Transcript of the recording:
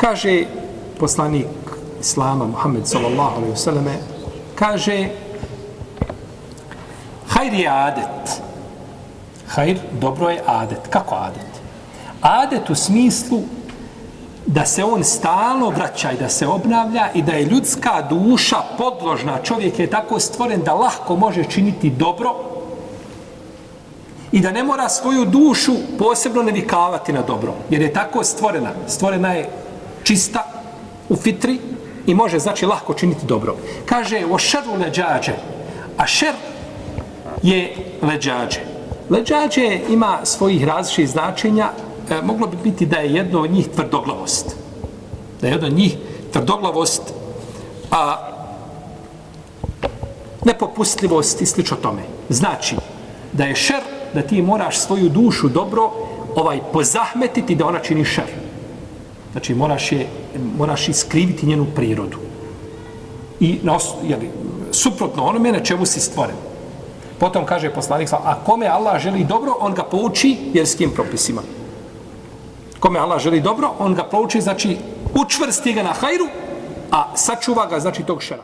Kaže poslanik Islama Muhammed sallallahu alaihi wasallam kaže hajr je adet. Hajr, dobro je adet. Kako adet? Adet u smislu da se on stalno vraća i da se obnavlja i da je ljudska duša podložna. Čovjek je tako stvoren da lahko može činiti dobro i da ne mora svoju dušu posebno navikavati na dobro. Jer je tako stvorena. Stvorena je čista u fitri i može znači lahko činiti dobro. Kaže o šeru leđađe. A šer je leđađe. Leđađe ima svojih različitih značenja e, moglo bi biti da je jedno od njih tvrdoglavost. Da je jedno od njih tvrdoglavost, a nepopustljivost i slično tome. Znači, da je šer, da ti moraš svoju dušu dobro ovaj pozahmetiti da ona čini šer. Znači, moraš, je, moraš iskriviti njenu prirodu. I na os, jeli, suprotno onome na čemu si stvoren. Potom kaže poslanik, a kome Allah želi dobro, on ga pouči vjerskim propisima kome Allah želi dobro, on ga pouči, znači učvrsti ga na hajru, a sačuva ga, znači, tog šera.